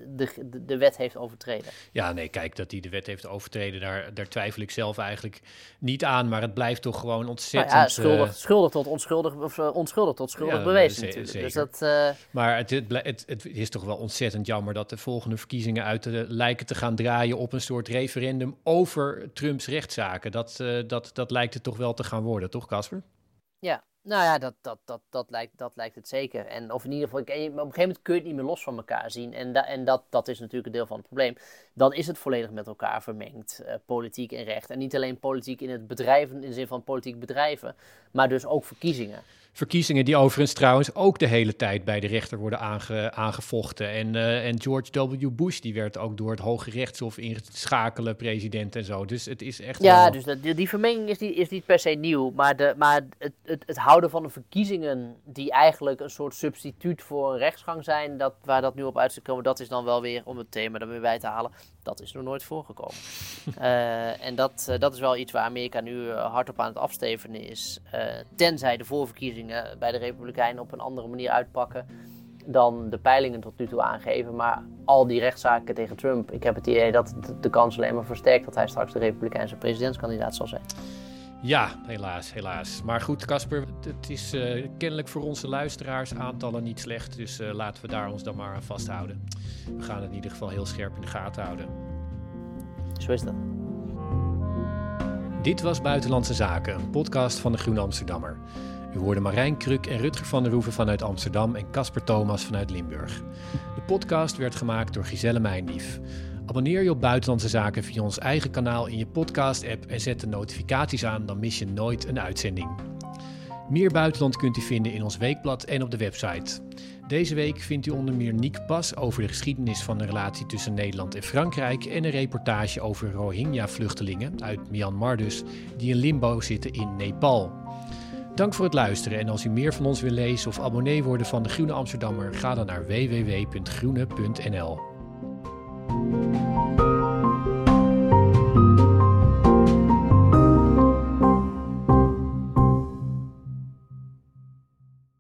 de, de, de, wet heeft overtreden. Ja, nee, kijk, dat hij de wet heeft overtreden, daar, daar twijfel ik zelf eigenlijk niet aan. Maar het blijft toch gewoon ontzettend... Nou ja, schuldig, uh, schuldig tot onschuldig, of onschuldig tot schuldig ja, bewezen natuurlijk. Dus dat, Maar het, het, het, het, is toch wel ontzettend jammer dat de volgende verkiezingen uit de, lijken te gaan draaien op een soort referendum over Trumps rechtszaken. Dat, dat, dat lijkt het toch wel te gaan worden, toch Casper? Ja, nou ja, dat, dat, dat, dat, lijkt, dat lijkt het zeker. En of in ieder geval, op een gegeven moment kun je het niet meer los van elkaar zien. En, en dat, dat is natuurlijk een deel van het probleem. Dan is het volledig met elkaar vermengd, uh, politiek en recht. En niet alleen politiek in het bedrijven, in de zin van politiek bedrijven, maar dus ook verkiezingen. Verkiezingen die overigens trouwens ook de hele tijd bij de rechter worden aange, aangevochten. En, uh, en George W. Bush die werd ook door het Hoge Rechtshof ingeschakelen, president en zo. Dus het is echt. Ja, dus dat, die, vermenging is niet, is niet per se nieuw. Maar, de, maar het, het, het houden van de verkiezingen, die eigenlijk een soort substituut voor een rechtsgang zijn, dat, waar dat nu op uit komen, dat is dan wel weer om het thema er weer bij te halen. Dat is nog nooit voorgekomen. uh, [LAUGHS] en dat, uh, dat is wel iets waar Amerika nu hard op aan het afstevenen is. tenzij de voorverkiezingen bij de Republikeinen op een andere manier uitpakken dan de peilingen tot nu toe aangeven. Maar al die rechtszaken tegen Trump, ik heb het idee dat de kans alleen maar versterkt dat hij straks de Republikeinse presidentskandidaat zal zijn. Ja, helaas, helaas. Maar goed, Casper, het is uh, kennelijk voor onze luisteraars aantallen niet slecht. Dus uh, laten we daar ons dan maar aan vasthouden. We gaan het in ieder geval heel scherp in de gaten houden. Zo is dat. Dit was Buitenlandse Zaken, een podcast van de Groene Amsterdammer. U hoorde Marijn Kruk en Rutger van der Hoeven vanuit Amsterdam en Casper Thomas vanuit Limburg. De podcast werd gemaakt door Giselle Meijndief. Abonneer je op Buitenlandse Zaken via ons eigen kanaal in je podcast-app en zet de notificaties aan, dan mis je nooit een uitzending. Meer buitenland kunt u vinden in ons weekblad en op de website. Deze week vindt u onder meer Niek Pas over de geschiedenis van de relatie tussen Nederland en Frankrijk en een reportage over Rohingya-vluchtelingen uit Myanmar dus, die in limbo zitten in Nepal. Dank voor het luisteren en als u meer van ons wil lezen of abonnee worden van de Groene Amsterdammer, ga dan naar www.groene.nl.